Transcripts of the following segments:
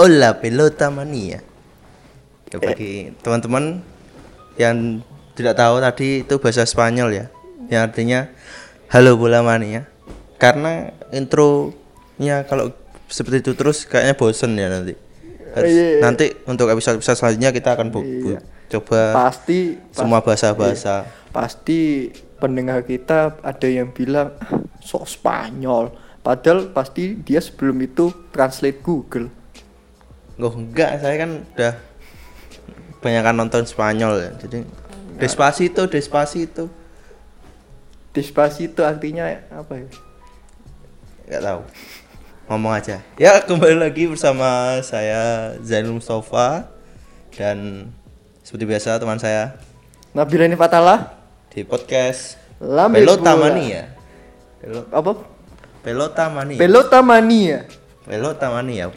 Hola pelota mania. Ya, bagi teman-teman yang tidak tahu tadi itu bahasa Spanyol ya, yang artinya halo bola mania. Karena intronya kalau seperti itu terus kayaknya bosen ya nanti. Harus- Iya. Nanti untuk episode-episode selanjutnya kita akan bu- bu- coba Pasti semua bahasa-bahasa. pasti pendengar kita ada yang bilang "Ah, sok Spanyol. Padahal pasti dia sebelum itu translate Google. Oh enggak, saya kan udah banyak nonton Spanyol ya. Jadi Despacito, Despacito. Despacito artinya apa ya? Nggak tahu. Ngomong aja. Ya, kembali lagi bersama saya Zainul Mustafa dan seperti biasa teman saya Nabila ini Fatala. di podcast Lambe Pelota bola. Mania. Pelo- Apa? Pelota Mania. Pelota mania. Pelota Mania.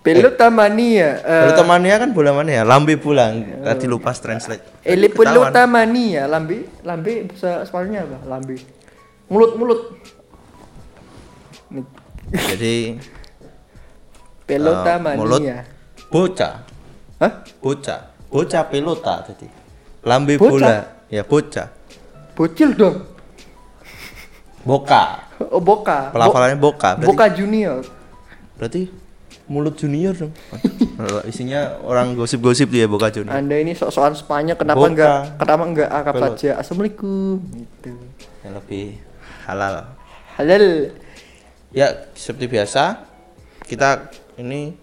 Pelota mania. Eh, Pelota Mania kan bola mania, lambe pulang. Tadi lupa translate. Ele Ketahuan. pelota mania. Lambe, lambe bahasa Spanyolnya apa? Lambe. Mulut, mulut. Nih, Jadi Pelota eh, mulut mania. bocah. Hah? bocah bocah pelota tadi lambe Bocah? bola ya bocah Bocil dong. boka Oh, Boka. pelafalannya boka berarti, Boka Junior. berarti mulut junior dong isinya orang gosip-gosip dia boka junior Anda ini sok-sokan Spanyol kenapa Boka. enggak kenapa enggak Arab Pelot. saja? Assalamualaikum. Gitu. yang lebih halal Halal. ya seperti biasa kita ini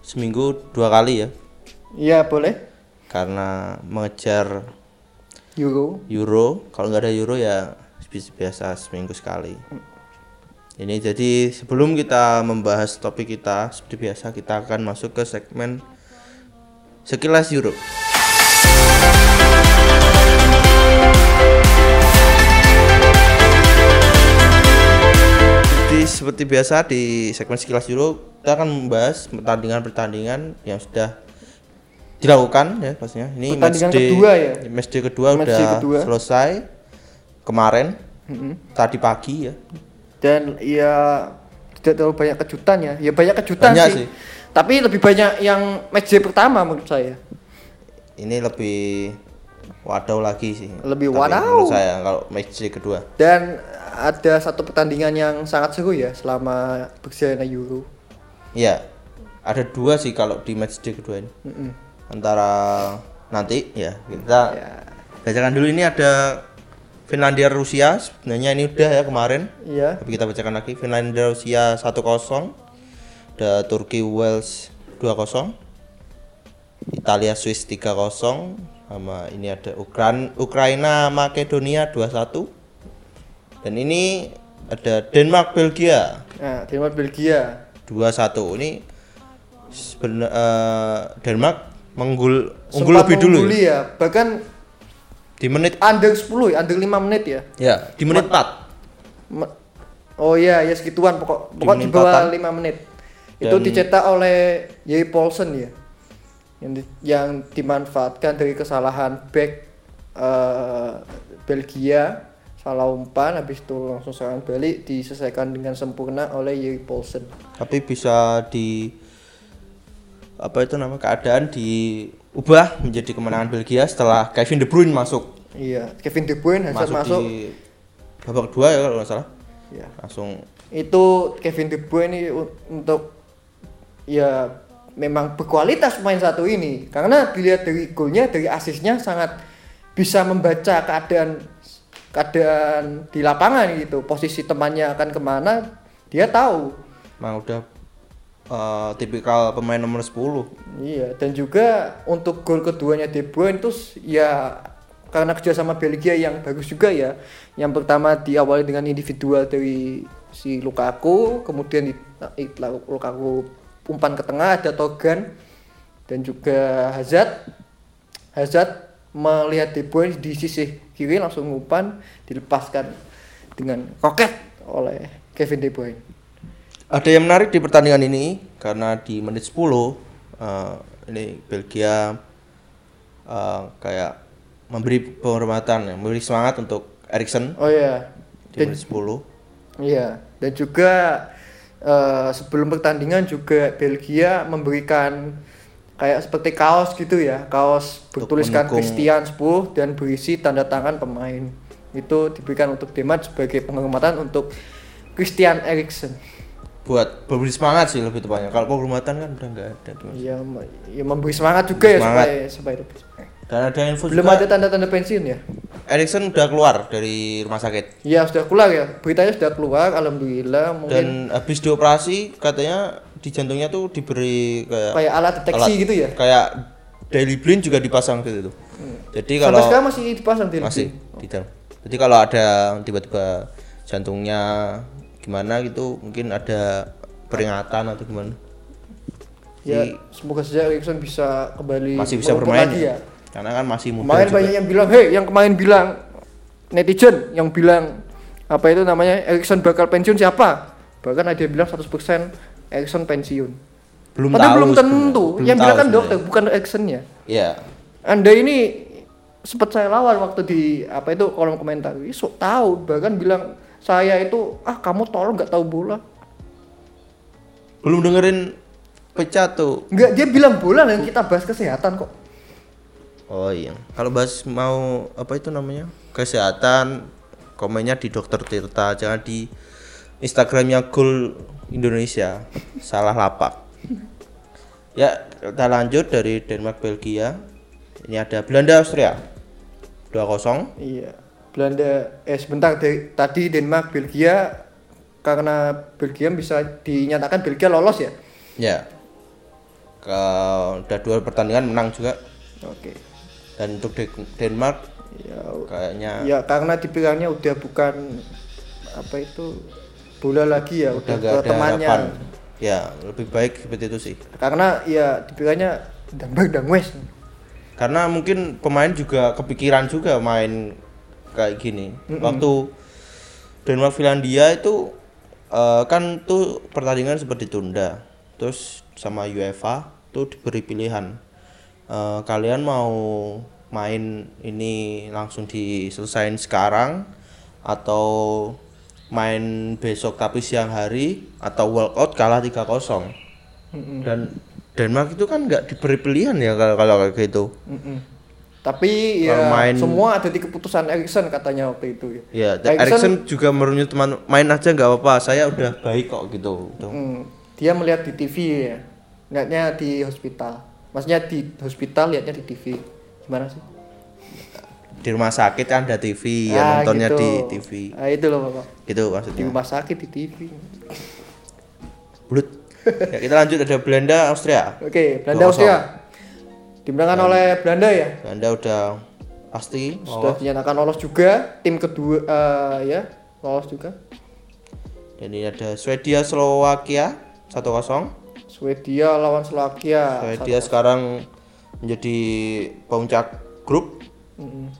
seminggu dua kali ya Iya, boleh. karena mengejar Euro. euro kalau nggak ada euro ya seperti biasa seminggu sekali ini jadi sebelum kita membahas topik kita seperti biasa kita akan masuk ke segmen sekilas euro jadi seperti biasa di segmen sekilas euro kita akan membahas pertandingan-pertandingan yang sudah dilakukan ya pastinya ini Pertandingan matchday- kedua ya? matchday kedua Matchday udah kedua. selesai kemarin Mm-mm. tadi pagi ya Dan ya tidak terlalu banyak kejutan ya. Ya banyak kejutan Banyak sih. sih. Tapi lebih banyak yang match day pertama menurut saya. ini lebih wadaw lagi sih Lebih Tapi wadaw. menurut saya kalau matchday kedua Dan ada satu pertandingan yang sangat seru ya selama berjalannya Euro. ya ada dua sih kalau di matchday kedua ini Mm-mm. antara nanti ya kita Ya. bacakan dulu ini ada Finlandia Rusia sebenarnya ini udah ya kemarin Iya. tapi kita bacakan lagi Finlandia Rusia 1-0 ada Turki Wales 2-0 Italia Swiss 3-0 sama ini ada Ukran Ukraina Makedonia 2-1 dan ini ada Denmark Belgia Nah, Denmark Belgia. 2-1 ini sebenarnya eh, Denmark menggul unggul lebih dulu ya. ya. Bahkan di menit under 10 ya, under 5 menit ya. ya di menit 4 Me- Oh iya, ya segituan pokok Di pokok di menit bawah empatan. 5 menit. Itu Dan- dicetak oleh Yei Paulsen ya. Yang di- yang dimanfaatkan dari kesalahan back eh, Belgia salah umpan habis itu langsung serangan balik diselesaikan dengan sempurna oleh Yei Paulsen. tapi bisa di apa itu nama keadaan diubah menjadi kemenangan Belgia setelah Kevin De Bruyne masuk. Iya, Kevin De Bruyne Hazard masuk, masuk. di babak kedua ya kalau nggak salah. Iya. langsung. Itu Kevin De Bruyne ini untuk ya memang berkualitas pemain satu ini. Karena dilihat dari golnya dari asisnya sangat bisa membaca keadaan keadaan di lapangan gitu. Posisi temannya akan ke mana dia tahu. Emang udah eh, tipikal pemain nomor 10 iya dan juga untuk gol keduanya De Bruyne itu ya karena kerjasama Belgia yang bagus juga ya. Yang pertama diawali dengan individual dari si Lukaku kemudian di, i- Lukaku umpan ke tengah ada Togan dan juga Hazard. Hazard melihat De Bruyne di sisi kiri langsung umpan dilepaskan dengan roket oleh Kevin De Bruyne ada yang menarik di pertandingan ini karena di menit 10 eh, ini Belgia eh, kayak memberi penghormatan ya, memberi semangat untuk Erikson oh iya di menit 10 Iya, dan juga eh, sebelum pertandingan juga Belgia memberikan kayak seperti kaos gitu ya, kaos bertuliskan Christian 10 dan berisi tanda tangan pemain. Itu diberikan untuk Denmark sebagai penghormatan untuk Christian Eriksen. Buat memberi semangat sih lebih tepatnya kalau penghormatan kan udah nggak ada tuh. Ya, me- ya memberi semangat juga ya Semangat. supaya supaya lebih semangat. dan ada info Belum juga ada tanda-tanda pensiun ya? Erikson udah keluar dari rumah sakit Ya sudah keluar ya, beritanya sudah keluar, alhamdulillah. Mungkin dan habis dioperasi katanya di jantungnya tuh diberi kayak kayak alat deteksi alat- gitu ya. kayak daily blind juga dipasang gitu tuh jadi Sampai kalau sekarang masih dipasang di masih di dalam jadi kalau ada tiba-tiba jantungnya gimana gitu mungkin ada peringatan atau gimana Ya, Jadi, semoga saja Erikson bisa kembali masih bisa bermain lagi ya. karena kan masih muda Kemarin juga. banyak yang bilang, "Hei, yang kemarin bilang netizen yang bilang apa itu namanya Erikson bakal pensiun siapa?" Bahkan ada yang bilang 100% Erikson pensiun. belum Padahal tahu belum tentu. Belum yang bilang kan dokter, bukan Eriksonnya. Iya. Anda ini sempat saya lawan waktu di apa itu kolom komentar. Ih, sok tahu bahkan bilang saya itu ah kamu tolong nggak tahu bola. belum dengerin pecah tuh. Enggak, dia bilang bola dan kita bahas kesehatan kok. oh iya. Kalau bahas mau apa itu namanya? Kesehatan komennya di dokter Tirta jangan di Instagramnya Gol Indonesia. Salah lapak. Ya kita lanjut dari Denmark Belgia. Ini ada Belanda Austria. 2-0 Iya. Belanda eh sebentar dari, tadi Denmark Belgia karena Belgia bisa dinyatakan Belgia lolos ya. ya ke udah dua pertandingan menang juga Oke. dan untuk Den- Denmark Ya, kayaknya ya karena dibilangnya udah bukan apa itu bola lagi ya, udah udah, ke temannya. harapan ya lebih baik seperti itu sih Karena ya dibilangnya dambang dangwes. karena mungkin pemain juga kepikiran juga main kayak gini. Waktu Denmark Finlandia itu eh, kan tuh pertandingan sempat ditunda. Terus sama UEFA tuh diberi pilihan. Eh, kalian mau main ini langsung diselesain sekarang atau main besok tapi siang hari atau walkout kalah 3-0 dan Denmark itu kan nggak diberi pilihan ya kalau kalau kayak gitu. Mm-mm. Tapi ya main- semua ada di keputusan Erikson katanya waktu itu ya. ya Erikson juga merunyut teman main aja nggak apa-apa saya udah baik kok gitu. Hmm, dia melihat di TV ya. Lihatnya di hospital. Maksudnya di hospital lihatnya di TV. Gimana sih? di rumah sakit kan ada TV ya Ah, nontonnya gitu. di TV Ah, itu loh Bapak. gitu Di maksudnya rumah sakit di TV. Blut. ya, kita lanjut ada Belanda Austria Oke, Belanda 2-0. Austria. Dimenangkan oleh Belanda ya. Belanda udah pasti Sudah lolos. dinyatakan lolos juga. Tim kedua eh, ya, lolos juga. dan ini ada Swedia Slovakia 1-0 Swedia lawan Slovakia. Swedia sekarang menjadi puncak grup Mm-mm.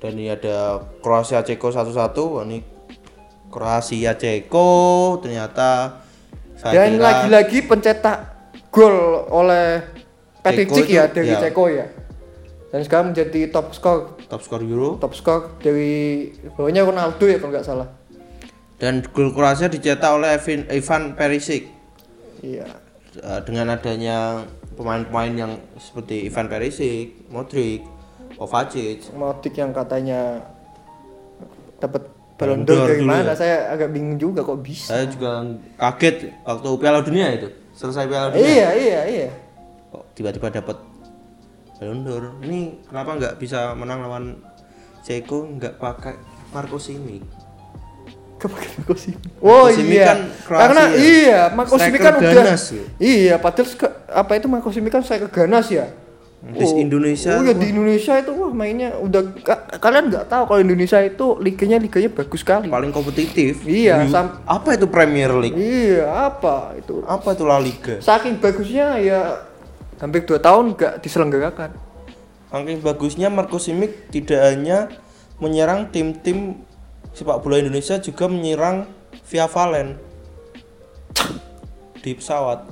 dan ini ada Kroasia Ceko 1-1 Wah, ini Kroasia Ceko ternyata saya Dan kira lagi-lagi pencetak gol oleh Patrick Cik ya dari ya. Ceko ya. Dan sekarang menjadi top skor top skor Euro top skor dari bawahnya Ronaldo ya kalau nggak salah. dan gol Kroasia dicetak oleh Evin, Ivan Perisic Iya. Eh, dengan adanya pemain-pemain yang seperti Ivan Perisic, Modric, Kovacic Modric yang katanya dapat Ballon Ballon d'Or dari mana? ya. Saya agak bingung juga kok bisa. saya juga kaget waktu Piala Dunia itu selesai Piala Dunia Iya, iya, iya. Tiba-tiba dapat Ballon d'Or ini kenapa nggak bisa menang lawan Ceko nggak pakai Marco Simic Kepakai Marco Simic. Oh Simic iya. kan Kroasia. Karena iya, Marco Simic Striker kan udah ganas ya. Iya, padahal apa itu Marco Simic kan saya ganas ya. Di Indonesia Oh iya di Indonesia itu wah mainnya udah ka- kalian nggak tahu kalau Indonesia itu liganya liganya bagus sekali. paling kompetitif Iya, sam- apa itu Premier League Iya, apa itu? apa itu La Liga Saking bagusnya ya hampir dua tahun nggak diselenggarakan. Saking bagusnya Marco Simic tidak hanya menyerang tim-tim sepak bola Indonesia juga menyerang Via Valen di pesawat.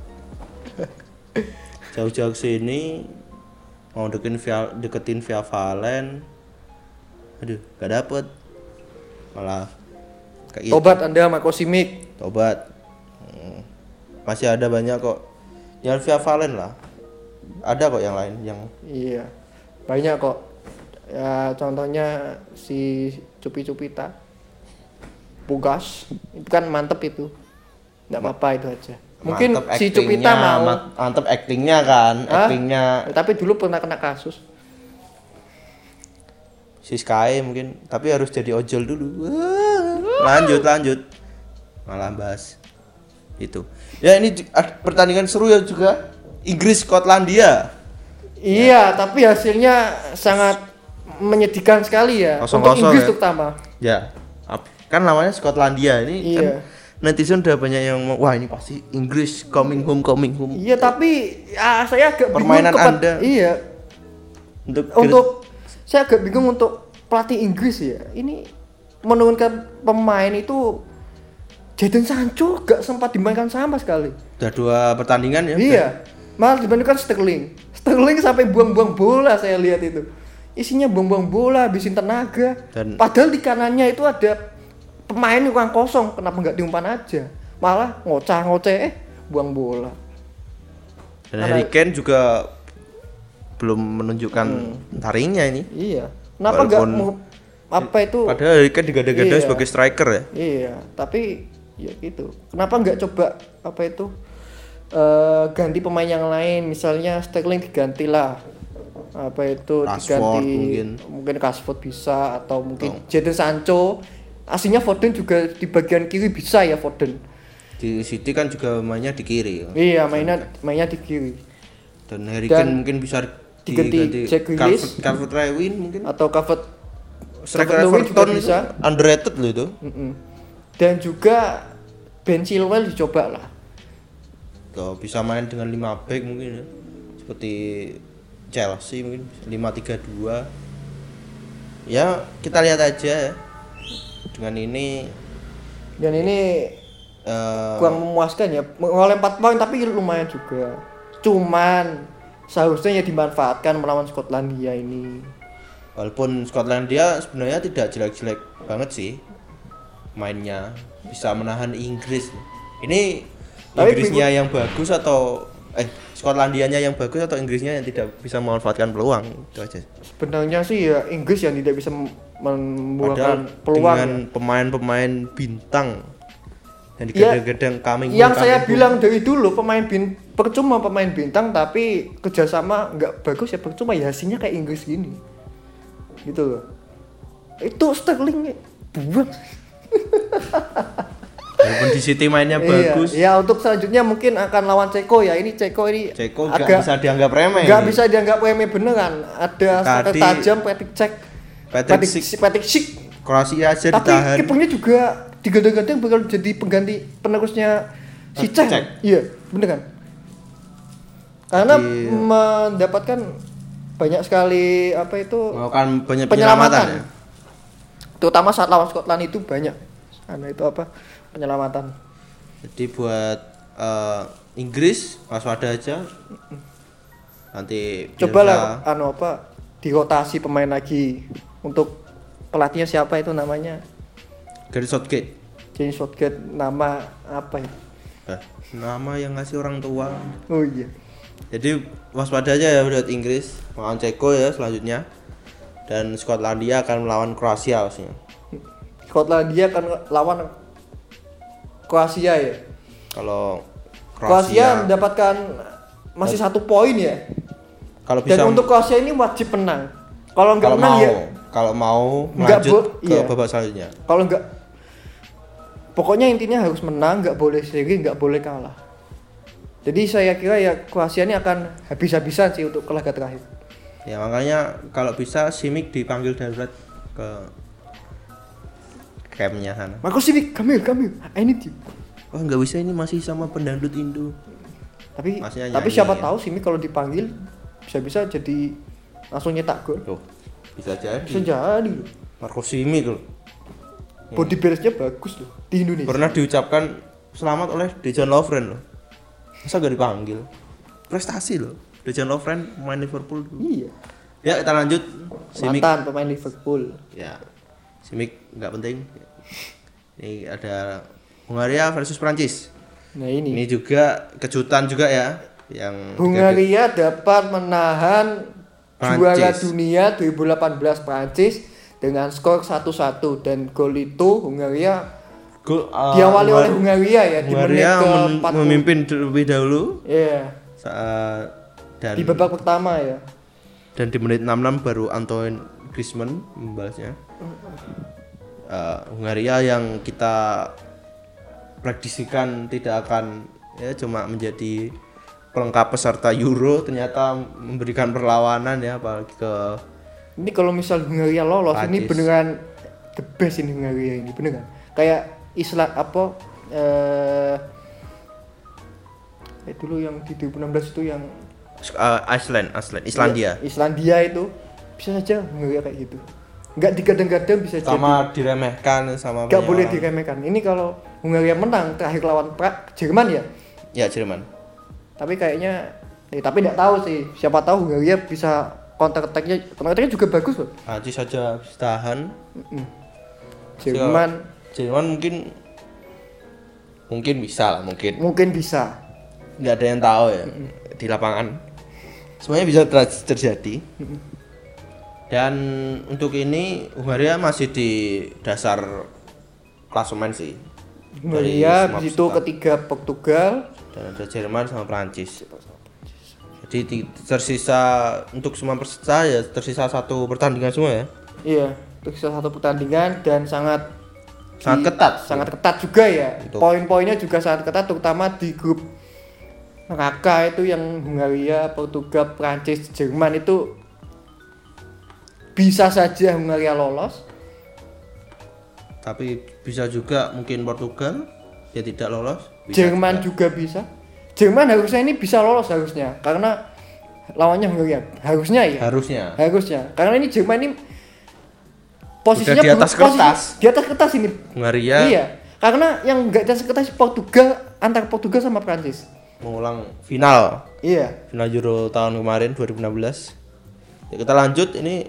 Jauh-jauh sini mau deketin via, deketin Via Valen. Aduh, gak dapet. Malah kayak gitu. Tobat Anda Marco Simic. Tobat. Hmm. masih ada banyak kok yang via Valen lah ada kok yang lain yang Iya. Banyak kok. Ya contohnya si Cupi Cupita. Pugas. Itu kan mantep itu. Enggak apa-apa itu aja. Mungkin mantep si Cupita mau. mantep actingnya kan Hah? actingnya Tapi dulu pernah kena kasus. si Sky mungkin tapi harus jadi ojol dulu lanjut lanjut malah bahas itu ya ini pertandingan seru ya juga Inggris Skotlandia Iya, tapi hasilnya sangat menyedihkan sekali ya. Kosong-kosong Untuk Inggris ya. terutama. ya kan lawannya Skotlandia ini kan Iya. netizen udah banyak yang mau, wah ini pasti Inggris coming home coming home Iya, tapi ya, saya agak bingung Permainan kepa- Anda. Iya, untuk untuk saya agak bingung untuk pelatih Inggris ya. Ini menurunkan pemain itu Jadon Sancho gak sempat dimainkan sama sekali. udah dua pertandingan ya Iya, malah dibandingkan Sterling. Sterling sampai buang-buang bola saya lihat itu. Isinya buang-buang bola, habisin tenaga. Dan- Padahal di kanannya itu ada pemain yang kosong, kenapa nggak diumpan aja? Malah ngocah-ngoceh, eh buang bola. dan Harry Kane juga belum menunjukkan Hmm. taringnya ini Iya. Kenapa nggak mau apa itu? padahal Harry Kane digada-gada Iya. sebagai striker ya Iya, tapi ya gitu. Kenapa nggak coba apa itu eh, ganti pemain yang lain? Misalnya Sterling diganti lah. Apa itu Rashford diganti mungkin. mungkin Rashford bisa atau mungkin Jadon Sancho. Aslinya Foden juga di bagian kiri bisa ya Foden. di City kan juga mainnya di kiri ya. Iya, mainnya mainnya di kiri. dan Harry Dan Kane mungkin bisa diganti Jack Grealish. Calvert Lewin mungkin Atau Calvert striker Everton bisa. underrated loh itu Mm-mm. Dan juga Ben Chilwell dicoba lah. Tuh, bisa main dengan 5 back mungkin ya. Seperti Chelsea mungkin 5-3-2 ya kita lihat aja ya. Dengan ini Dan ini eh, kurang memuaskan ya. Oleh 4 poin tapi lumayan juga. Cuman seharusnya ya dimanfaatkan melawan Skotlandia ini. Walaupun Skotlandia sebenarnya tidak jelek-jelek banget sih mainnya. Bisa menahan Inggris. Ini Tapi Inggrisnya yang bagus atau eh Skotlandianya yang bagus atau Inggrisnya yang tidak bisa memanfaatkan peluang? Itu aja. Sebenarnya sih ya Inggris yang tidak bisa membuahkan peluang dengan ya. pemain-pemain bintang yang Ya, digadang-gadang coming home, yang saya bilang dari dulu pemain bin percuma pemain bintang tapi kerjasama nggak bagus ya percuma ya hasilnya kayak Inggris gini. Gitu loh. Itu Sterling buang walaupun di City mainnya Iya, bagus. Ya untuk selanjutnya mungkin akan lawan Ceko ya. Ini Ceko ini Ceko agak bisa dianggap remeh ini. bisa dianggap remeh beneran. Ada Tadi- tajam Cech. Patrick Patrick Schick. Patrick Schick. Kroasia aja tapi ditahan. kipernya juga digadang-gadang bakal jadi pengganti penerusnya si Cech. iya bener kan? Karena Jadi- mendapatkan banyak sekali apa itu melakukan banyak penyelamatan. penyelamatan ya. terutama saat lawan Scotland itu banyak. Karena itu apa penyelamatan Jadi buat eh, Inggris waspada aja. Nanti cobalah Bielsa- anu apa dirotasi pemain lagi untuk pelatihnya siapa itu namanya Gary Southgate. James Southgate nama apa ya Eh, nama yang ngasih orang tua. oh iya Jadi waspada aja ya buat Inggris melawan Ceko ya selanjutnya. Dan Skotlandia akan melawan Kroasia pastinya. Skotlandia akan lawan Kroasia ya? Kalau Kroasia. Kroasia, mendapatkan masih satu poin ya? Kalau bisa dan untuk Kroasia ini wajib menang. Kalau nggak menang mau ya? kalau mau melanjut bo- ke iya. babak selanjutnya. kalau nggak pokoknya intinya harus menang nggak boleh seri nggak boleh kalah. Jadi saya kira ya Kroasia ini akan habis-habisan sih untuk laga terakhir. Ya makanya kalau bisa Simic dipanggil darurat ke campnya sana. Marco come here come here I need you Wah nggak bisa ini masih sama pendangdut Indo. tapi tapi nyanyi, siapa ya. tahu Simic kalau dipanggil bisa-bisa jadi langsung nyetak gol Loh, bisa jadi. bisa jadi loh Marco Simic loh. body balance-nya bagus loh di Indonesia Pernah diucapkan selamat oleh Dejan Lovren loh. Masa gak dipanggil? Prestasi loh. Dejan Lovren pemain Liverpool dulu. iya Ya kita lanjut. Simic. mantan pemain Liverpool Ya. Simic nggak penting. Ini ada Hungaria versus Prancis. Nah ini, Ini juga kejutan juga ya yang Hungaria dapat menahan Prancis. juara dunia 2018 Prancis dengan skor 1-1 dan gol itu Hungaria Gol, uh, diawali Hungar- oleh Hungaria ya di menit Hungaria ke men- 40. memimpin terlebih dahulu Iya, saat dan di babak pertama ya. dan di menit 66 baru Antoine Griezmann membalasnya. Eh, Hungaria yang kita prediksikan tidak akan ya cuma menjadi pelengkap peserta Euro ternyata memberikan perlawanan ya apalagi ke Ini kalau misal Hungaria lolos ini Prancis. beneran the best ini Hungaria ini beneran. Kayak Islam apa eh eh, dulu yang di 2016 itu yang eh, Iceland, Iceland, Islandia. Ya, Islandia itu bisa saja Hungaria kayak gitu. Enggak digadang-gadang bisa jadi. Sama diremehkan sama Enggak banyak boleh orang. diremehkan. Ini kalau Hungaria menang terakhir lawan pra Jerman ya. Ya Jerman. Tapi kayaknya eh, tapi enggak tahu sih. Siapa tahu Hungaria bisa counter attack-nya counter attack-nya juga bagus loh. Prancis saja bisa tahan. Mm-mm. Jerman Jerman mungkin mungkin bisa lah mungkin. mungkin bisa. nggak ada yang tahu ya di lapangan semuanya bisa ter- terjadi dan untuk ini Hungaria masih di dasar klasemen sih Hungaria di situ ketiga Portugal. dan ada Jerman sama Prancis jadi tersisa untuk semua peserta ya tersisa satu pertandingan semua ya Iya, salah satu pertandingan dan sangat Sangat di- ketat. Sangat ketat juga ya. Poin-poinnya juga sangat ketat terutama di grup neraka itu yang Hungaria, Portugal, Prancis, Jerman itu bisa saja Hungaria lolos. tapi bisa juga mungkin Portugal ya tidak lolos Bisa Jerman juga. juga bisa. Jerman harusnya ini bisa lolos harusnya karena lawannya Hungaria. Harusnya ya. harusnya Harusnya. Karena ini Jerman ini posisinya Udah di atas posisi- kertas. Di atas kertas ini. Hungaria Iya. Karena yang enggak di atas kertas Portugal antara Portugal sama Prancis. mengulang final Iya. final Euro tahun kemarin 2016 ya kita lanjut ini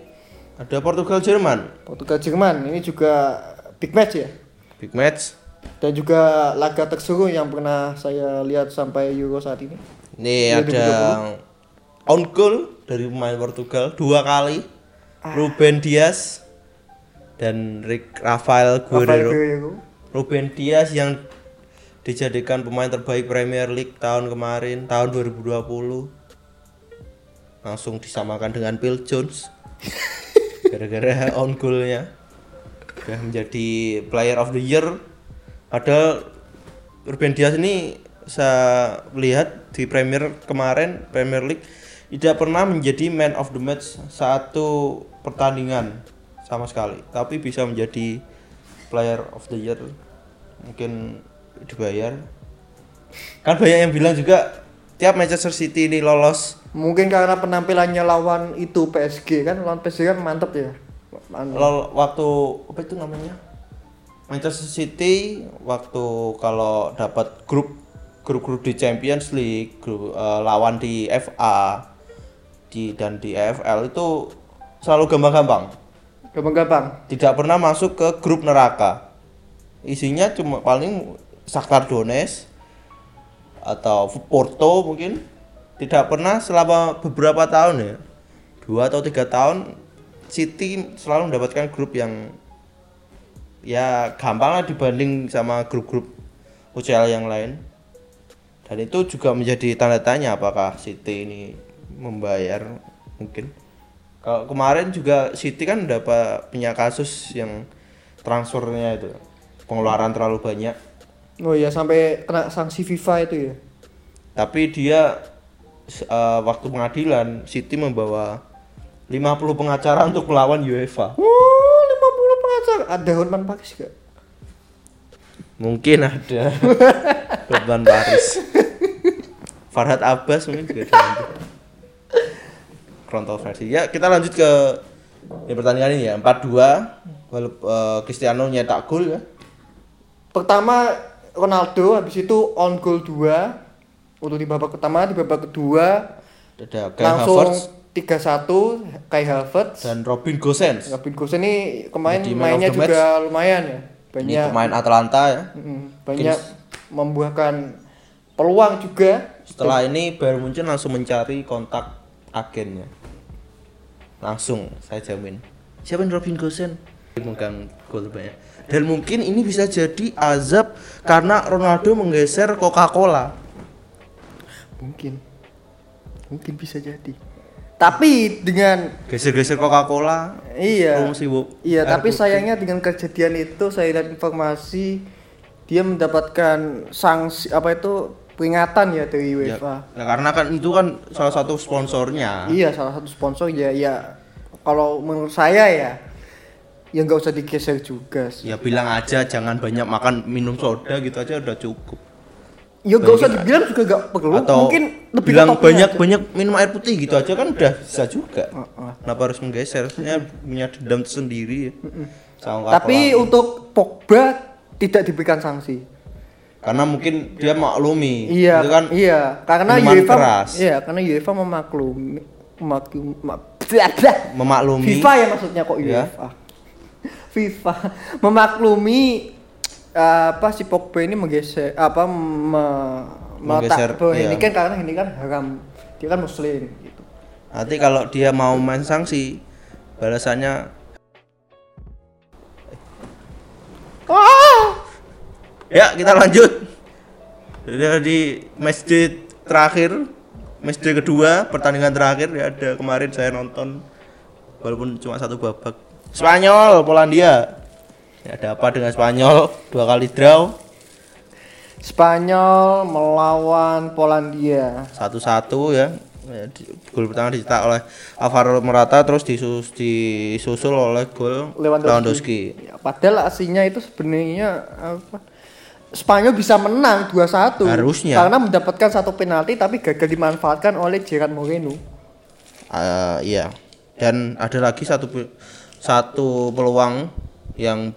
ada Portugal Jerman? Portugal Jerman. Ini juga big match ya. big match. Dan juga laga terseru yang pernah saya lihat sampai Euro saat ini. ini ada on goal dari pemain Portugal dua kali. Ruben Dias dan Rick Rafael Rafael Guerrero. Guerrero. Ruben Dias yang dijadikan pemain terbaik Premier League tahun kemarin tahun 2020 langsung disamakan dengan Phil Jones gara-gara on goalnya sudah menjadi player of the year. Padahal Ruben Dias ini saya lihat di Premier kemarin Premier League tidak pernah menjadi man of the match satu pertandingan sama sekali. Tapi bisa menjadi player of the year. Mungkin dibayar. Kan banyak yang bilang juga tiap Manchester City ini lolos. Mungkin karena penampilannya lawan itu PSG kan? Lawan PSG kan mantep ya. Anu, lol waktu apa itu namanya? Manchester City waktu kalau dapat grup grup-grup di Champions League grup, eh, lawan di FA di dan di EFL itu selalu gampang-gampang. Gampang-gampang. tidak pernah masuk ke grup neraka. Isinya cuma paling Shakhtar Donetsk atau Porto mungkin. Tidak pernah selama beberapa tahun ya. Dua atau tiga tahun City selalu mendapatkan grup yang ya gampang lah dibanding sama grup-grup UCL yang lain. Dan itu juga menjadi tanda tanya apakah City ini membayar mungkin. Kalau kemarin juga City kan dapat punya kasus yang transfernya itu pengeluaran terlalu banyak Oh iya sampai kena sanksi FIFA itu ya. tapi dia eh, waktu pengadilan City membawa 50 pengacara untuk melawan UEFA. Oh, 50 pengacara. Ada Hotman Paris gak? mungkin ada. Hotman Paris Farhad Abbas mungkin juga ada. Kontroversi. Ya kita lanjut ke ya, pertandingan ini ya. 4-2 Walaupun eh, Cristiano nyetak gol ya. Pertama Ronaldo habis itu on goal 2 untuk di babak pertama, di babak kedua ada Kai langsung Havertz 3-1 Kai Havertz. dan Robin Gosens Robin Gosens ini kemarin Jadi mainnya juga lumayan ya. ini Banyak pemain Atalanta ya banyak membuahkan peluang juga Setelah ini Bayern Munchen langsung mencari kontak agennya. Langsung saya jamin. Siapa yang Robin Gosens? Megang gol banyak. Dan mungkin ini bisa jadi azab karena Ronaldo menggeser Coca-Cola. mungkin mungkin bisa jadi tapi dengan Geser-geser Coca-Cola. iya bu. iya tapi putih. sayangnya dengan kejadian itu saya lihat informasi dia mendapatkan sanksi apa itu peringatan ya dari Ya, UEFA nah, karena kan itu kan salah satu sponsornya. iya salah satu sponsor ya ya kalau menurut saya ya ya nggak usah digeser juga sih Ya bilang aja jangan banyak makan minum soda gitu aja udah cukup. ya nggak usah dibilang juga nggak perlu Atau mungkin lebih bilang banyak aja. banyak minum air putih gitu aja kan udah bisa juga. Heeh. Kenapa harus menggeser? Sebenarnya punya dendam tersendiri ya. Sama tapi Coca-Cola. untuk Pogba tidak diberikan sanksi karena mungkin dia maklumi Iya, itu kan iya, karena UEFA, keras. iya, karena UEFA memaklumi, memaklumi, memaklumi FIFA ya maksudnya kok Iya. UEFA, FIFA. Memaklumi eh, apa si Pogba ini menggeser apa me, Menggeser, meletak bahwa iya. ini kan karena ini kan haram, dia kan Muslim gitu. nanti kalau dia mau main sanksi balasannya ya kita lanjut. Jadi masjid terakhir masjid kedua pertandingan terakhir ya ada kemarin saya nonton walaupun cuma satu babak Spanyol Polandia ya, ada apa dengan Spanyol dua kali draw Spanyol melawan Polandia. satu-satu ya Ya, gol pertama dicetak oleh Alvaro Morata terus disus, disusul oleh gol Lewandowski. Lewandowski. Ya, padahal aslinya itu sebenarnya apa? Spanyol bisa menang 2-1 Harusnya. karena mendapatkan satu penalti tapi gagal dimanfaatkan oleh Gerard Moreno. Eh, iya. Dan ada lagi satu satu peluang yang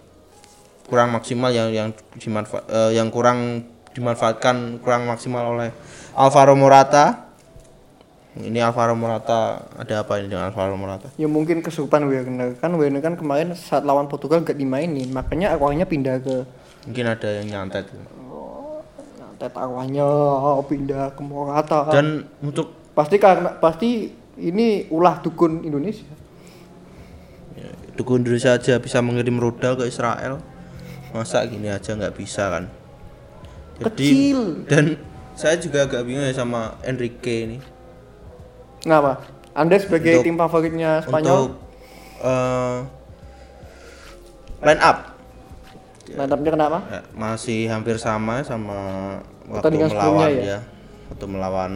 kurang maksimal yang yang dimanfa- eh, yang kurang dimanfaatkan kurang maksimal oleh Alvaro Morata. Ini Alvaro Morata ada apa ini dengan Alvaro Morata? Ya mungkin kesurupan Werner kan Werner kan kemarin saat lawan Portugal gak dimainin makanya arwahnya pindah ke Mungkin ada yang nyantet. tet arwahnya pindah ke Morata. Dan untuk pasti karena pasti ini ulah dukun Indonesia. Dukun Indonesia aja bisa mengirim rudal ke Israel masa gini aja nggak bisa kan Kecil. dan saya juga agak bingung ya sama Enrique ini Kenapa? Anda sebagai Untuk- tim favoritnya Spanyol, untuk eh, line up mantapnya kenapa? ya, masih hampir sama sama waktu melawan ya? ya waktu melawan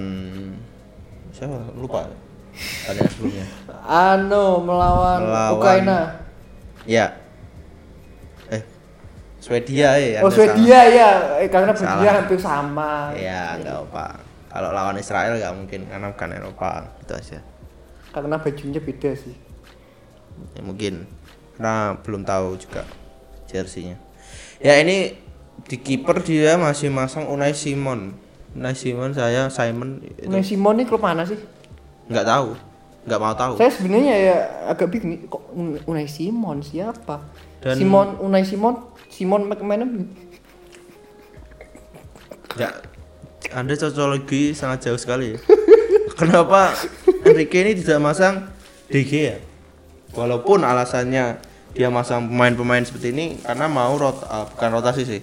siapa lupa pertandingan sebelumnya Ano melawan, Melawan- Ukraina. ya eh Swedia ya Oh Swedia ya, eh, karena. Swedia hampir sama. Ya, nggak apa. Kalau lawan Israel nggak mungkin karena bukan Eropa itu aja. Karena bajunya beda sih. Ya mungkin karena belum tahu juga jersinya. Ya ini di kiper dia masih masang Unai Simon. Unai Simon saya Simon itu Unai Simon ini klub mana sih? Nggak tahu, nggak mau tahu. Saya sebenarnya ya agak bingung kok Un- Unai Simon siapa? Dan- Simon Unai Simon Simon McManaman. Nggak, Anda cocologi sangat jauh sekali ya. Kenapa Enrique ini tidak masang DG ya? Walaupun alasannya dia masang pemain-pemain seperti ini karena mau rot ah, bukan rotasi sih.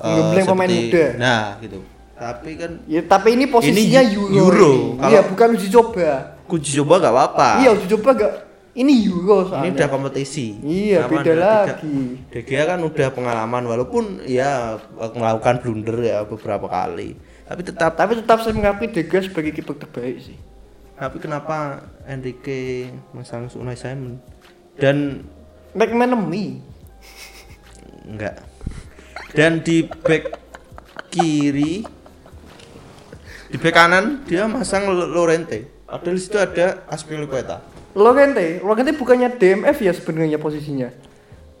Eh, Ngebleng pemain seperti- muda. Nah, gitu. Tapi kan Ya tapi ini posisinya Ini Euro. Euro. ini. Iya bukan uji coba. kunci coba gak apa-apa. Iya uji coba gak. Ini Euro Ini soalnya. udah kompetisi. Iya, Sama beda lagi. De Gea kan udah pengalaman walaupun ya melakukan blunder ya beberapa kali. Tapi tetap Tapi tetap saya mengakui De Gea sebagai kiper terbaik sih. Tapi kenapa Enrique masang Unai Simon dan McManamy. enggak? Dan di back kiri di back kanan dia masang Lo- Lorente. Padahal di situ ada Aspilicueta. Lorente, Lorente bukannya DMF ya sebenarnya posisinya.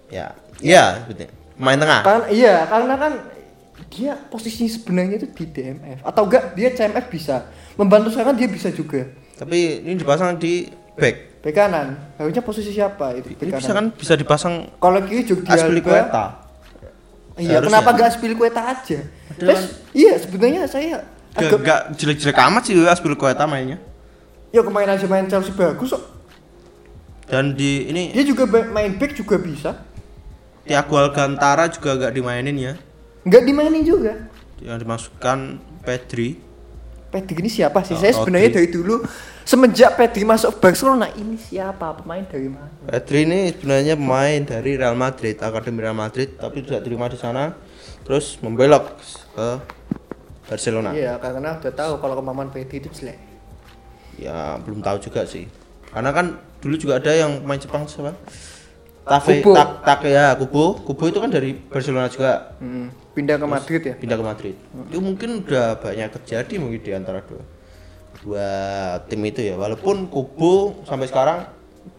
Ya, iya, betul. Main tengah. Karena iya, karena kan dia posisi sebenarnya itu di DMF atau enggak dia CMF bisa. Membantu serangan dia bisa juga. Tapi ini dipasang di back. Bek kanan, harusnya posisi siapa itu? Bek Ini kanan. bisa kan bisa dipasang Kalau kiri Alba, Aspilicueta. Iya, kenapa nggak Aspilicueta aja? Terus, iya sebenarnya saya Gak, gak jelek-jelek amat sih Aspilicueta mainnya. ya kemarin aja main Chelsea bagus kok. Dan di ini Dia juga main back juga bisa. Thiago Alcantara juga gak dimainin ya. Nggak dimainin juga. Yang dimasukkan Pedri. Pedri ini siapa sih? Oh, saya sebenarnya dari dulu semenjak Pedri masuk Barcelona ini siapa pemain dari mana? Pedri ini sebenarnya pemain dari Real Madrid, akademi Real Madrid, tapi tidak terima di sana. Terus membelok ke Barcelona. Iya, karena udah tahu kalau kemampuan Pedri itu jelek. Ya belum tahu juga sih. Karena kan dulu juga ada yang pemain Jepang siapa? Tafe, Kubo. tak, tak ya, Kubo. Kubo itu kan dari Barcelona juga. Hmm, pindah ke Madrid ya. pindah ke Madrid. Itu mungkin udah banyak terjadi mungkin di antara dua dua tim itu ya. Walaupun Kubo sampai sekarang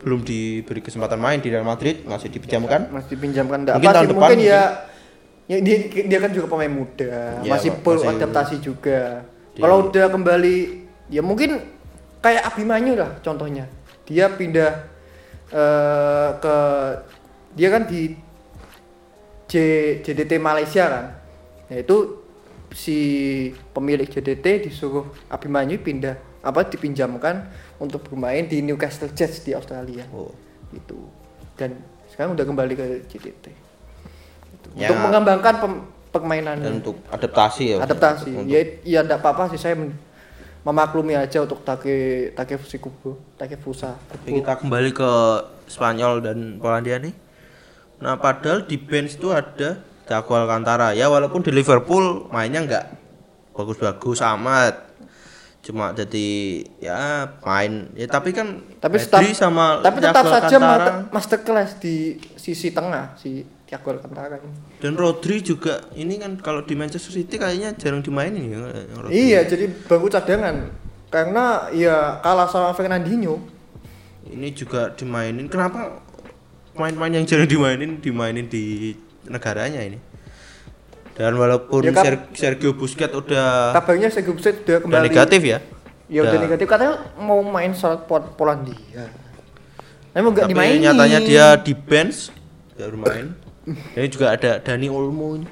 belum diberi kesempatan main di Real Madrid, masih dipinjamkan. Masih pinjamkan enggak Mungkin apa tahun sih depan mungkin ya mungkin. Ya dia, dia kan juga pemain muda, Ya, masih ma- perlu adaptasi juga. Kalau udah kembali ya mungkin kayak Abimanyu lah contohnya. Dia pindah eh, ke dia kan di J, JDT Malaysia kan. Nah, itu si pemilik JDT disuruh Abimanyu pindah apa dipinjamkan untuk bermain di Newcastle Jets di Australia Oh. gitu dan sekarang udah kembali ke JDT. Ya. untuk mengembangkan pem- permainannya Dan untuk adaptasi ya. adaptasi Untuk- ya ya enggak apa-apa sih saya memaklumi aja untuk Take Takefushi Kubo Takefusa Tapi kita kembali ke Spanyol dan Polandia nih. Nah, padahal di bench itu ada Thiago Alcantara. Ya walaupun di Liverpool mainnya nggak bagus-bagus amat. Cuma jadi ya main ya tapi kan tapi Pedri tetap sama tapi tetap Thiago saja Alcantara ma- masterclass di sisi tengah si Thiago Alcantara dan Rodri juga ini kan kalau di Manchester City kayaknya jarang dimainin ya Rodri. iya jadi baru cadangan karena ya kalah sama Fernandinho Ini juga dimainin. Kenapa pemain-pemain yang jarang dimainin dimainin di negaranya ini? Dan walaupun Ya Ser- Sergio Busquets udah kabarnya Sergio Busquets udah udah kembali negatif ya. Ya udah Udah. negatif katanya mau main saat Pol- Polandia. Emang Tapi dimainin. nyatanya dia di bench nggak bermain. Ini juga ada Dani Olmo ini.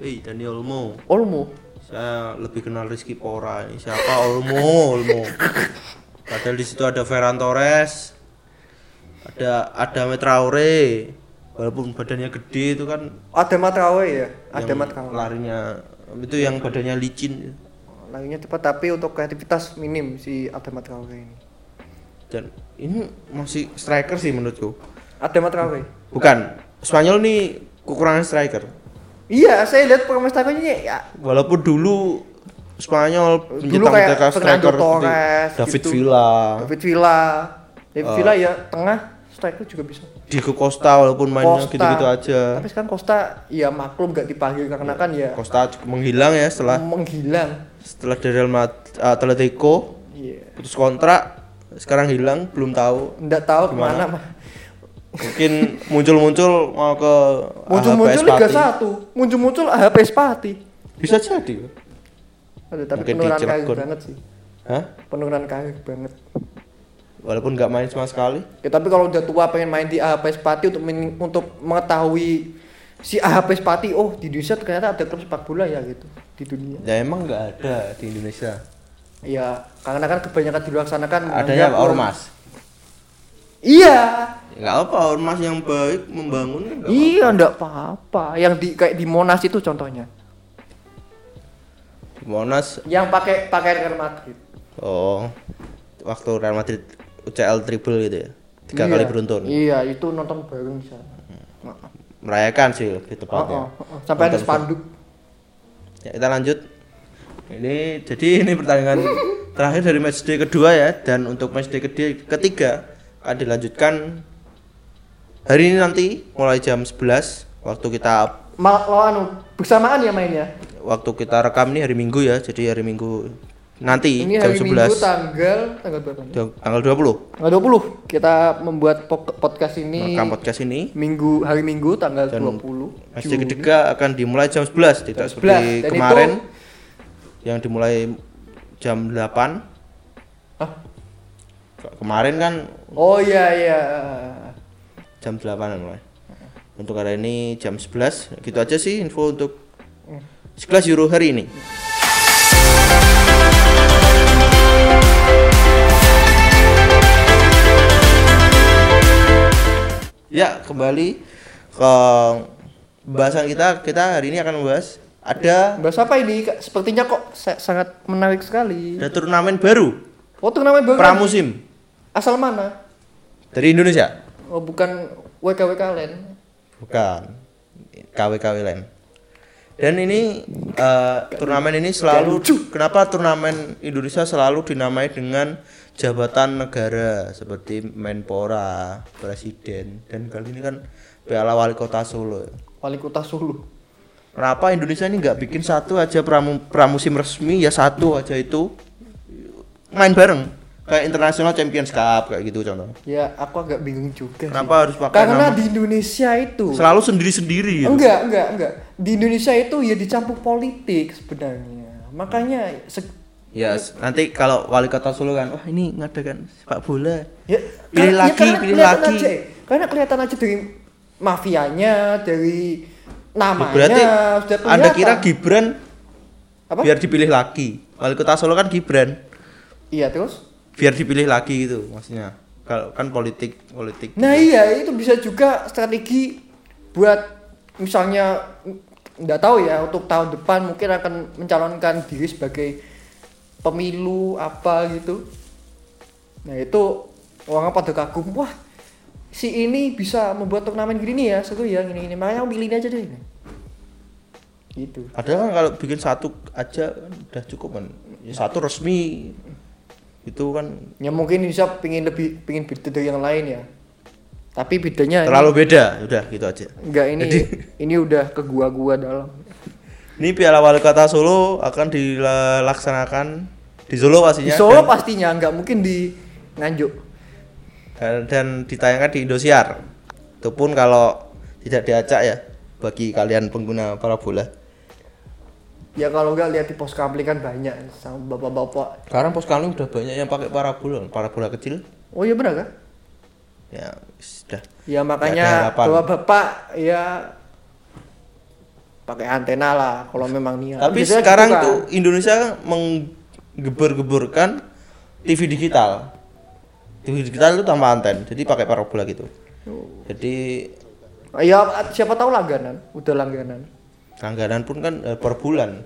Eh, Dani Olmo. Olmo. Saya lebih kenal Rizky Pora ini. Siapa Olmo? Olmo. Padahal di situ ada Ferran Torres. Ada Adame Traore. Walaupun badannya gede itu kan Ada Matrawe ya. Ada Matrawe. larinya itu yang badannya licin Larinya cepat tapi untuk kreativitas minim si Ada Matrawe ini. dan ini masih striker sih menurutku Ada Matrawe. bukan Spanyol nih kekurangan striker Iya, saya lihat permasalahannya ya walaupun dulu Spanyol dulu kayak striker Torres, David gitu. Villa David Villa. David Oh. Villa ya tengah striker juga bisa. Diego Costa walaupun mainnya gitu-gitu aja Tapi sekarang Costa ya maklum gak dipanggil karena kan ya Costa menghilang ya setelah menghilang. setelah dari Real Madrid Atletico Iya. putus kontrak sekarang hilang belum tahu Enggak tahu ke mana mah. Mungkin muncul-muncul mau ke Muncul-muncul Liga Spati. 1, muncul-muncul AHP Spati. bisa jadi Aduh, tapi Mungkin penurunan Cilegon. banget sih. Hah? Penurunan karir banget. walaupun nggak main sama sekali Ya, tapi kalau udah tua pengen main di AHP Spati untuk men- untuk mengetahui si AHP Spati, oh di Indonesia ternyata ada klub sepak bola ya gitu di dunia. ya emang nggak ada di Indonesia Ya, karena kan kebanyakan di luar sana kan adanya ormas Iya. Ya, nggak apa ormas yang baik membangun kan nggak Iya, enggak apa-apa. Yang di kayak di Monas itu contohnya. Monas Yang pakai pakai Real Madrid. oh waktu Real Madrid UCL triple gitu ya tiga Iya. kali beruntun Iya, itu nonton bareng di sana. Heeh. merayakan sih lebih Oh, tepatnya oh, oh. Sampai ada spanduk. Ya, kita lanjut. Ini jadi ini pertandingan terakhir dari matchday kedua ya dan untuk matchday ketiga akan dilanjutkan hari ini nanti mulai jam 11 waktu kita Mal, lo anu bersamaan ya mainnya. waktu kita rekam ini hari Minggu ya. Jadi hari Minggu nanti Ini jam hari 11 Minggu tanggal tanggal berapa? tanggal 20 Tanggal 20 kita membuat podcast ini rekam podcast ini Minggu hari Minggu tanggal Dan 20. matchday Juni. ketiga akan dimulai jam 11 tidak Jam 11. seperti Dan kemarin itu- yang dimulai jam 8 Hah? Kemarin kan Oh iya iya. jam 8 mulai. untuk hari ini jam 11 gitu aja sih info untuk sekelas Euro hari ini ya kembali ke pembahasan kita kita hari ini akan membahas ada Bahas apa ini? Sepertinya kok sa- sangat menarik sekali. ada turnamen baru Oh, turnamen baru. pramusim Asal mana? dari Indonesia Oh, bukan WKWK Land. bukan KW-KW lain dan ini eh, turnamen ini selalu kenapa turnamen Indonesia selalu dinamai dengan jabatan negara seperti Menpora, Presiden dan kali ini kan Piala Wali Kota Solo. Wali Kota Solo. Kenapa Indonesia ini nggak bikin satu aja pramu, pramusim resmi ya satu aja itu main bareng kayak International Champions Cup kayak gitu contoh. Ya, aku agak bingung juga. sih. Kenapa harus pakai Karena nama di Indonesia itu selalu sendiri-sendiri gitu. enggak, enggak, enggak. Di Indonesia itu ya dicampur politik sebenarnya. Makanya se- Ya, nanti kalau wali kota Solo kan, wah ini ngadakan sepak bola. ya Pilih karena- lagi, karena pilih lagi. aja, karena kelihatan aja dari mafianya, dari namanya Berarti sudah Anda kira Gibran apa? biar dipilih lagi. Wali kota Solo kan Gibran, Iya, terus? Biar dipilih lagi gitu maksudnya. Kalau kan politik, politik. Nah iya itu bisa juga strategi buat misalnya nggak tahu ya untuk tahun depan mungkin akan mencalonkan diri sebagai pemilu apa gitu. Nah itu orang pada kagum wah si ini bisa membuat turnamen gini nih ya seru ya gini gini makanya aku pilih ini aja deh. Gitu. Padahal kan kalau bikin satu aja kan udah cukup kan. Ya, satu resmi itu kan Ya mungkin bisa pingin lebih pingin beda dari yang lain ya. Tapi bedanya terlalu beda. Udah gitu aja. ini, enggak ini Jadi- ini udah ke gua-gua dalam. Ini Piala Wali Kota Solo akan dilaksanakan di Solo pastinya. Di Solo dan- pastinya nggak mungkin di Nganjuk. dan, dan ditayangkan di Indosiar. Itu pun kalau tidak diacak ya bagi kalian pengguna parabola. Ya kalau nggak lihat di pos kampling kan banyak sama bapak-bapak. Sekarang pos kami udah banyak yang pakai parabola, parabola kecil. Oh iya benar kan? Ya sudah. Ya makanya harapan. bapak-bapak ya pakai antena lah kalau memang niat. Tapi Biasanya sekarang gitu kan. tuh Indonesia menggebur-geburkan TV digital. TV digital itu tanpa anten, jadi pakai parabola gitu. Jadi Ya siapa tahu langganan, udah langganan. Langganan pun kan eh, per bulan.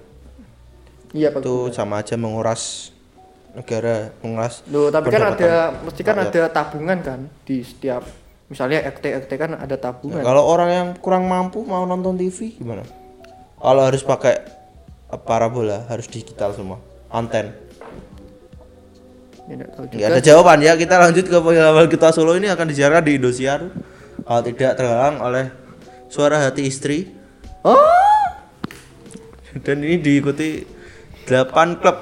Iya. Itu sama aja menguras negara, menguras. Loh, tapi kan ada mesti kan rakyat. ada tabungan kan di setiap misalnya RT RT kan ada Nah, tabungan. kalau orang yang kurang mampu mau nonton TV gimana? Kalau harus pakai eh, parabola, harus digital semua, anten. Ya, nggak ada jawaban ya. Kita lanjut ke pengalaman kita Solo ini akan disiarkan di Indosiar. Kalau tidak terhalang oleh suara hati istri. Oh, Dan ini diikuti 8 klub.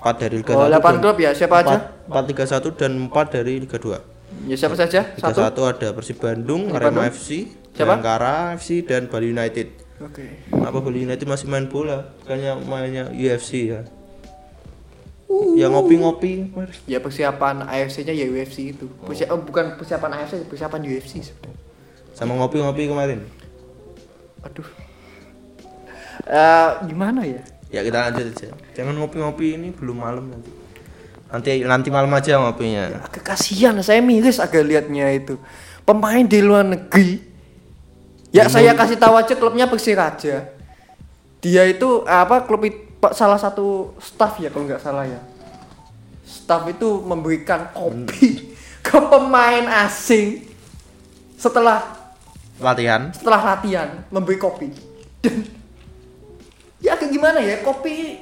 4 dari Liga oh 1 8 dan klub ya, siapa aja? 4, 4 Liga 1 dan 4 dari Liga 2. Ya siapa saja? Liga Satu. 1 ada Persib Bandung, Arema. FC, Siapa? Bayangkara FC dan Bali United. Oke. Kenapa Bali United masih main bola? Bukannya mainnya UFC ya? Uh. Ya ngopi-ngopi. Ya persiapan AFC-nya ya UFC itu. Persi- oh, bukan persiapan AFC, persiapan UFC sebenarnya. Sama ngopi-ngopi kemarin. Aduh. Eh gimana ya? Ya kita lanjut aja. Jangan ngopi-ngopi ini belum malam nanti. Nanti nanti malam aja ngopinya. Agak kasihan, saya miris agak liatnya itu. Pemain di luar negeri. Ya saya kasih tahu aja klubnya Persiraja. Dia itu apa klub salah satu staff ya kalau nggak salah ya. Staff itu memberikan kopi ke pemain asing setelah Latihan. setelah latihan memberi kopi dan ya kayak gimana ya kopi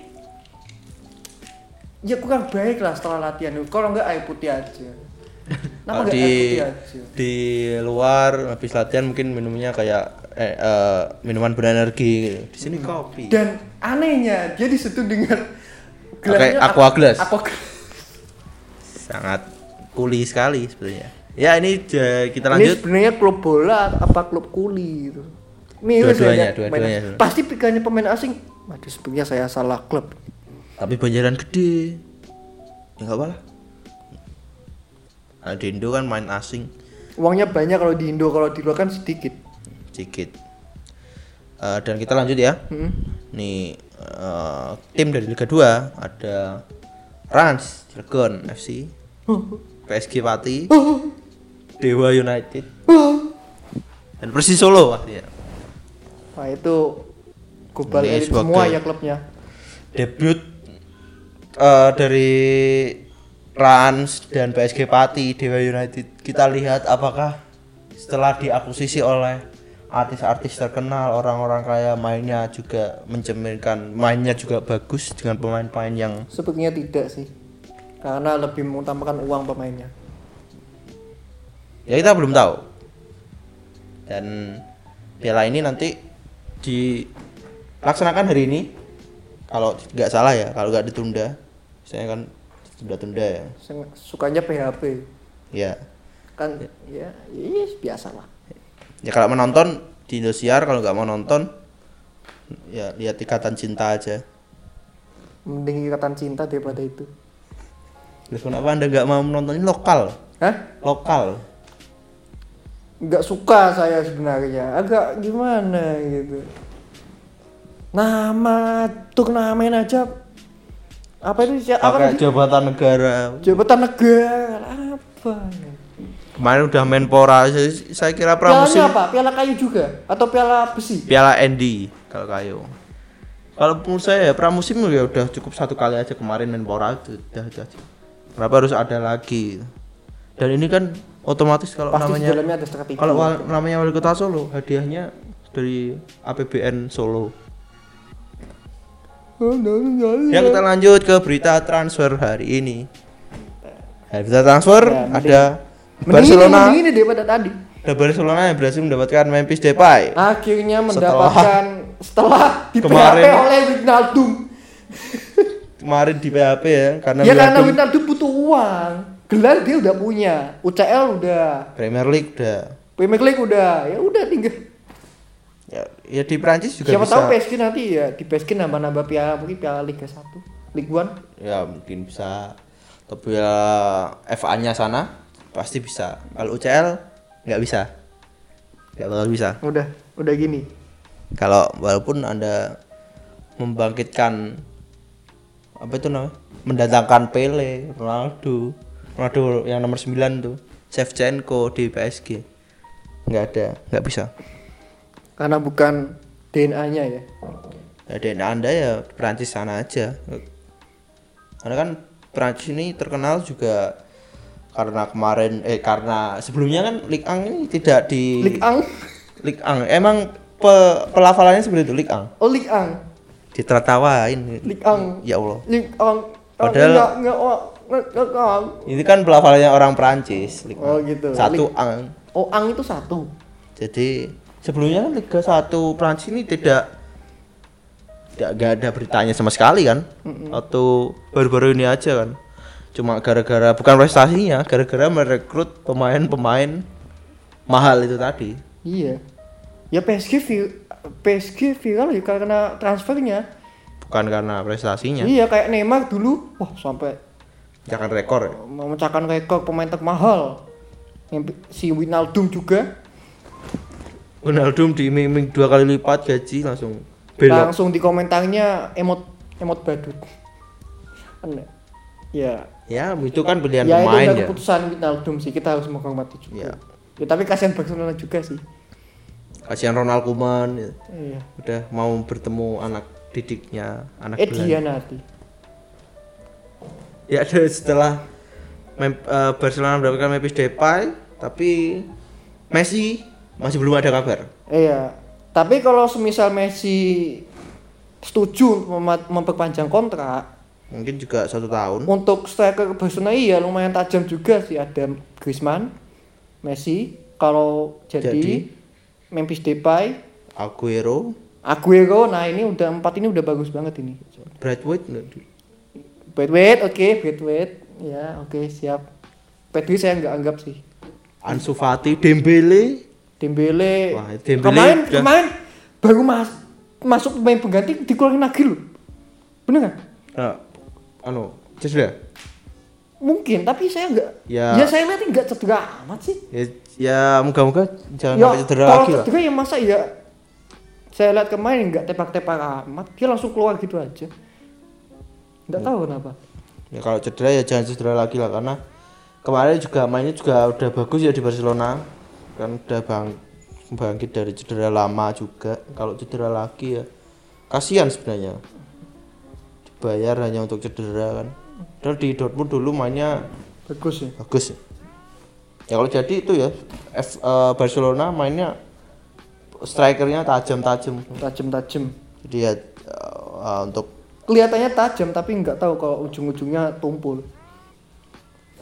ya kurang baik lah setelah latihan kalau nggak air putih aja nggak di air putih aja di luar habis latihan mungkin minumnya kayak eh, eh, minuman berenergi gitu. Di sini kopi. dan anehnya dia diseduh dengan gelasnya aqua glass. aqua glass. Sangat kuli sekali sebenarnya. Ya ini j- kita ini lanjut. sebenarnya klub bola apa klub kuli gitu Miris Dua-duanya, ya, dua-duanya. pasti pikirannya pemain asing waduh sebenarnya saya salah klub Tapi bayaran gede. Ya enggak apa-apa. Nah, di Indo kan main asing uangnya banyak kalau di Indo kalau di luar kan sedikit sedikit. Eh, dan kita lanjut ya. Mm. Nih eh, tim dari Liga 2 ada Rans Cilegon FC, PSG Pati, Dewa United, dan Persis Solo pasti Nah itu global Ini elit semua ya klubnya. Debut eh, dari Rans dan PSG Pati Dewa United kita lihat apakah setelah diakuisisi oleh artis-artis terkenal orang-orang kaya mainnya juga mencerminkan mainnya juga bagus dengan pemain-pemain yang Sepertinya tidak sih. Karena lebih mengutamakan uang pemainnya. ya kita belum tahu dan piala ini nanti dilaksanakan hari ini kalau nggak salah ya kalau nggak ditunda saya kan tunda-tunda ya Seng- Sukanya PHP. ya Kan ya, ya biasa lah. ya kalau menonton di Indosiar kalau nggak mau nonton ya lihat ikatan cinta aja Mending ikatan cinta daripada itu. terus kenapa anda nggak mau menonton ini lokal Hah? lokal nggak suka saya sebenarnya. Agak gimana gitu. Nama tuh namain aja. Apa itu? Siapa apa jabatan negara. Jabatan negara apa kemarin udah menpora saya, saya kira pramusim pialanya apa? Piala kayu juga? Atau piala besi? Piala Andy kalau kayu. Kalau menurut saya ya pramusim ya udah cukup satu kali aja kemarin menpora itu udah itu aja kenapa harus ada lagi? Dan ini kan otomatis kalau pasti namanya dalamnya ada strategi kalau wal- namanya wali kota Solo hadiahnya dari APBN Solo. Ya kita lanjut ke berita transfer hari ini. Berita transfer Ya, ada mending Barcelona. ini, mending ini daripada tadi. Ada Barcelona yang berhasil mendapatkan Memphis Depay. Akhirnya Setelah- mendapatkan setelah, di Kemarin- PHP oleh Wijnaldum. Kemarin di PHP ya karena ya karena Wijnaldum butuh uang gelar dia udah punya UCL udah. Premier League udah. Premier League udah ya udah tinggal. Ya, ya di Prancis juga siapa bisa. tahu PSG nanti ya di PSG nambah-nambah piala mungkin piala Liga 1 Ligue 1 ya mungkin bisa. Tapi ya FA nya sana pasti bisa. Kalau UCL nggak bisa. Nggak bakal bisa. Udah udah gini. Kalau walaupun anda membangkitkan apa itu namanya? Mendatangkan Pele Ronaldo Ronaldo yang nomor 9 tuh. Shevchenko di PSG nggak ada nggak bisa. Karena bukan DNA-nya ya? Ya DNA anda ya Prancis sana aja. Karena kan Prancis ini terkenal juga karena kemarin eh karena sebelumnya kan Ligue 1 ini tidak di Ligue 1 Ligue 1 emang pe- pelafalannya seperti itu Ligue 1 oh Ligue 1 ditertawain. Ligue 1 ya Allah. Ligue 1 Padahal- enggak enggak enggak, enggak, enggak. ini kan pelafalannya orang 1. Oh, gitu. satu Ligue- ang oh ang itu satu? Jadi sebelumnya kan Liga 1 Prancis ini tidak tidak gak ada beritanya sama sekali kan? Atau baru-baru ini aja kan? Cuma gara-gara bukan prestasinya gara-gara merekrut pemain-pemain mahal itu tadi. Iya. Ya PSG PSG viral ya karena transfernya bukan karena prestasinya. Iya kayak Neymar dulu wah sampai jangan rekor ya. memecahkan rekor pemain termahal si Wijnaldum juga. Ronaldo diiming-iming dua kali lipat gaji langsung belok. Langsung di komentarnya emot emot badut. Aneh. ya. Ya itu kan pilihan ya itu pemain udah ya. keputusan Wijnaldum sih kita harus menghormati juga. Ya. ya tapi kasihan Barcelona juga sih. Kasihan Ronald Koeman ya. iya. Udah mau bertemu anak didiknya anak eh Belanda. dia nanti Ya ada setelah Mem- eh, Barcelona mendapatkan Memphis Depay, tapi Messi masih belum ada kabar. iya tapi kalau semisal Messi setuju mema- memperpanjang kontrak Mungkin juga satu tahun. untuk striker Barcelona iya lumayan tajam juga sih ada Griezmann Messi kalau jadi, Jadi? Memphis Depay Aguero, Aguero nah ini udah empat ini udah bagus banget ini Bradwood nggak? Bradway oke Bradway ya oke siap Pedri saya nggak anggap sih Ansu Fati, Dembele, Dembele, Wah, Dembele kemarin udah- kemarin baru mas masuk pemain pengganti dikeluarin lagi loh bener nggak nah, anu, sudah. Mungkin, tapi saya enggak. Ya. Ya, saya lihat enggak cedera amat sih. Ya, ya moga-moga jangan ya, sampai cedera lagi lah. cedera ya masa ya saya lihat kemarin enggak tepak-tepak amat, dia langsung keluar gitu aja. Enggak tahu kenapa. Ya kalau cedera ya jangan cedera lagi lah karena kemarin juga mainnya juga udah bagus ya di Barcelona. Kan udah bang bangkit dari cedera lama juga. Kalau cedera lagi ya kasihan sebenarnya. Dibayar hanya untuk cedera kan. Dan di Dortmund dulu mainnya Bagus ya. bagus ya. Ya kalau jadi itu ya F, eh, Barcelona mainnya strikernya tajam-tajam. Tajam-tajam. Jadi ya eh, untuk Kelihatannya tajam tapi nggak tahu kalau ujung-ujungnya tumpul.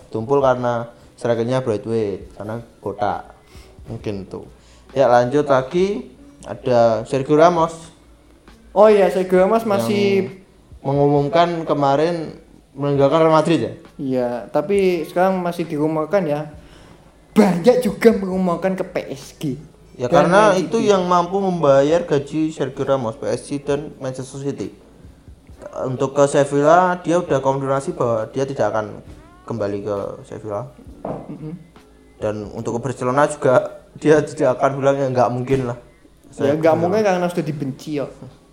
tumpul karena strikernya Brightweight karena kotak mungkin tuh ya lanjut lagi ada Sergio Ramos Oh iya, kira Mas masih mengumumkan kemarin meninggalkan Real Madrid ya Iya, tapi sekarang masih dirumorkan ya. Banyak juga merumorkan ke PSG. Ya Dan karena Man itu City. yang mampu membayar gaji Sergio Ramos PSG dan Manchester City untuk ke Sevilla dia udah konfirmasi bahwa dia tidak akan kembali ke Sevilla dan untuk ke Barcelona juga dia tidak akan bilang ya nggak mungkin lah ya nggak mungkin karena sudah dibenci ya.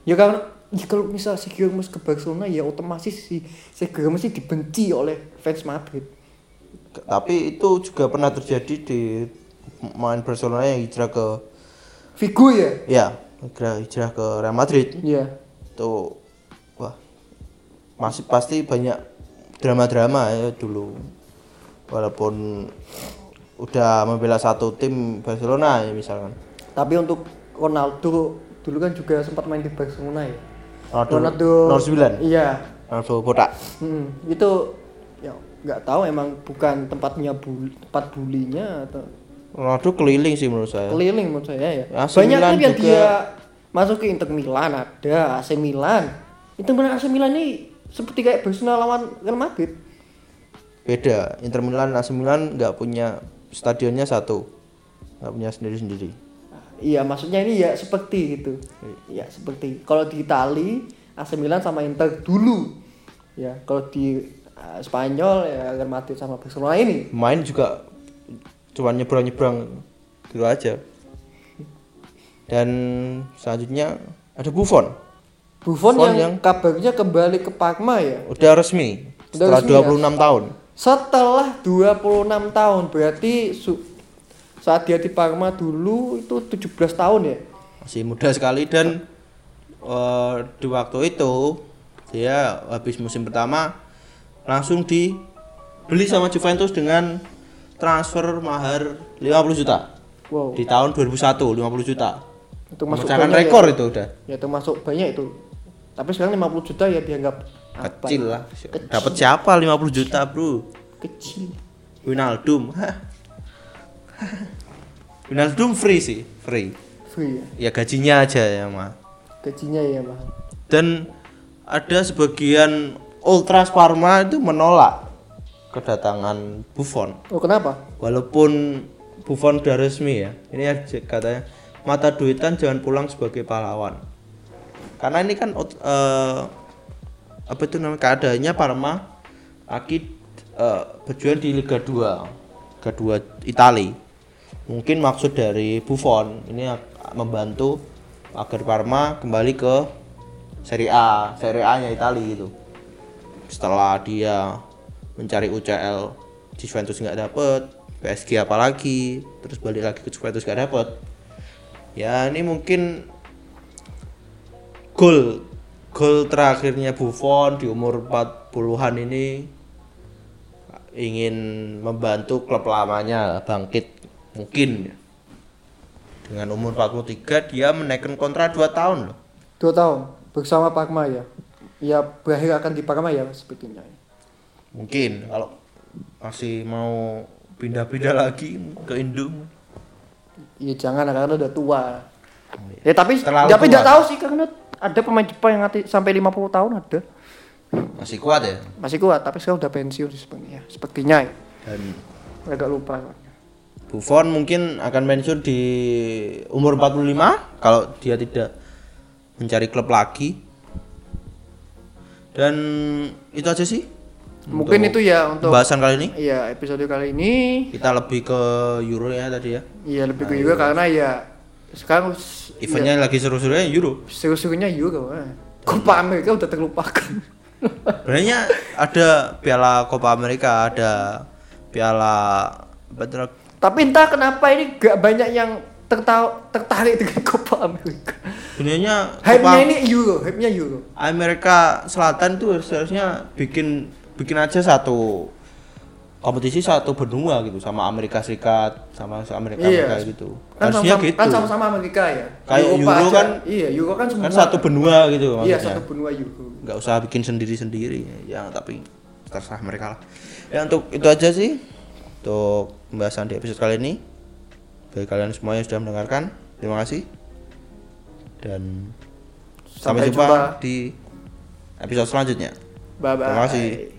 Ya karena ya kalau misal Sergio Ramos ke Barcelona ya otomatis si Sergio Ramos sih dibenci oleh fans Madrid. tapi itu juga pernah terjadi di main Barcelona yang hijrah ke Figo ya? ya hijrah hijrah ke Real Madrid Iya. itu wah masih pasti banyak drama-drama ya dulu walaupun udah membela satu tim Barcelona ya misalkan Tapi untuk Ronaldo dulu kan juga sempat main di Barcelona ya. Ronaldo nomor 9 Iya. Ronaldo botak Hmm, itu ya nggak tahu emang bukan tempatnya bul tempat bulinya atau Ronaldo keliling sih menurut saya keliling menurut saya ya. AC Banyak Milan yang juga- dia masuk ke Inter Milan ada, AC Milan. Inter Milan AC Milan ini seperti kayak Barcelona lawan Real Madrid. beda Inter Milan AC Milan nggak punya stadionnya satu nggak punya sendiri-sendiri Iya, maksudnya ini ya seperti gitu. Ya, seperti kalau di Itali AC Milan sama Inter dulu. Ya, kalau di uh, Spanyol ya Real Madrid sama Barcelona ini. main juga cuma nyebrang-nyebrang gitu aja dan selanjutnya ada Buffon Buffon Buffon yang, yang- kabarnya kembali ke Parma ya. udah resmi Udah setelah resmi ya? 26 tahun Setelah 26 tahun berarti su- saat dia di Parma dulu itu 17 tahun ya. masih muda sekali dan eh, di waktu itu dia habis musim pertama langsung dibeli sama Juventus dengan transfer mahar 50 juta Wow. di tahun 2001 50 juta Itu masuk memecahkan banyak rekor ya. itu udah Ya termasuk banyak itu. Tapi sekarang 50 juta ya dianggap apa? kecil lah Kecil. dapat siapa 50 juta bro Kecil. Winaldum. Winaldum free sih free Free ya. ya gajinya aja ya mah Gajinya ya mahal. dan ada sebagian ultras Parma itu menolak kedatangan Buffon. Oh kenapa? walaupun Buffon udah resmi ya ini aja katanya mata duitan jangan pulang sebagai pahlawan. Karena ini kan eh, apa itu namanya keadaannya Parma lagi eh, berjuang di Liga 2 Liga 2 Itali. Mungkin maksud dari Buffon ini membantu agar Parma kembali ke Serie A Serie A nya Itali gitu. Setelah dia mencari UCL di Juventus nggak dapet PSG apalagi terus balik lagi ke Juventus nggak dapet ya ini mungkin gol gol terakhirnya Buffon di umur 40-an ini ingin membantu klub lamanya bangkit mungkin dengan umur 43 dia menaikkan kontrak 2 tahun loh Dua tahun bersama Parma ya. Ya berakhir akan di Parma ya sepertinya. Mungkin kalau masih mau pindah-pindah lagi ke Indo Iya jangan karena udah tua. Ya tapi Terlalu tapi nggak tahu sih karena ada pemain Jepang yang nanti sampai 50 tahun ada. masih kuat ya Masih kuat tapi sekarang udah pensiun sih sepertinya. Sepertinya ya. dan Agak lupa. Buffon mungkin akan pensiun di umur 45 kalau dia tidak mencari klub lagi. Dan itu aja sih. Mungkin itu ya untuk Pembahasan kali ini Iya, episode kali ini kita lebih ke Euro ya tadi ya. iya lebih ke Euro karena ya sekarang Eventnya lagi seru-serunya Euro. ya, seru-serunya Euro. eh. Copa Amerika udah terlupakan. Sebenarnya ada Piala Copa Amerika, ada Piala itu? Tapi entah kenapa ini gak banyak yang tertarik tertarik dengan Copa Amerika. Sebenarnya Hype-nya ini Euro, hype-nya Euro. Amerika Selatan tuh seharusnya bikin bikin aja satu kompetisi satu benua gitu sama Amerika Serikat sama Amerika Iya. Amerika gitu. Kan Harusnya sama, gitu. kan sama-sama Amerika ya. Kayak Euro aja. kan- iya, Euro kan semua kan satu benua gitu Iya, maksudnya. satu benua Euro. nggak usah bikin sendiri-sendiri ya tapi terserah mereka lah ya untuk itu aja sih untuk pembahasan di episode kali ini bagi kalian semua yang sudah mendengarkan terima kasih dan sampai, Sampai jumpa jumpa. di episode selanjutnya Bye bye. Terima kasih.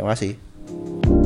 Terima kasih.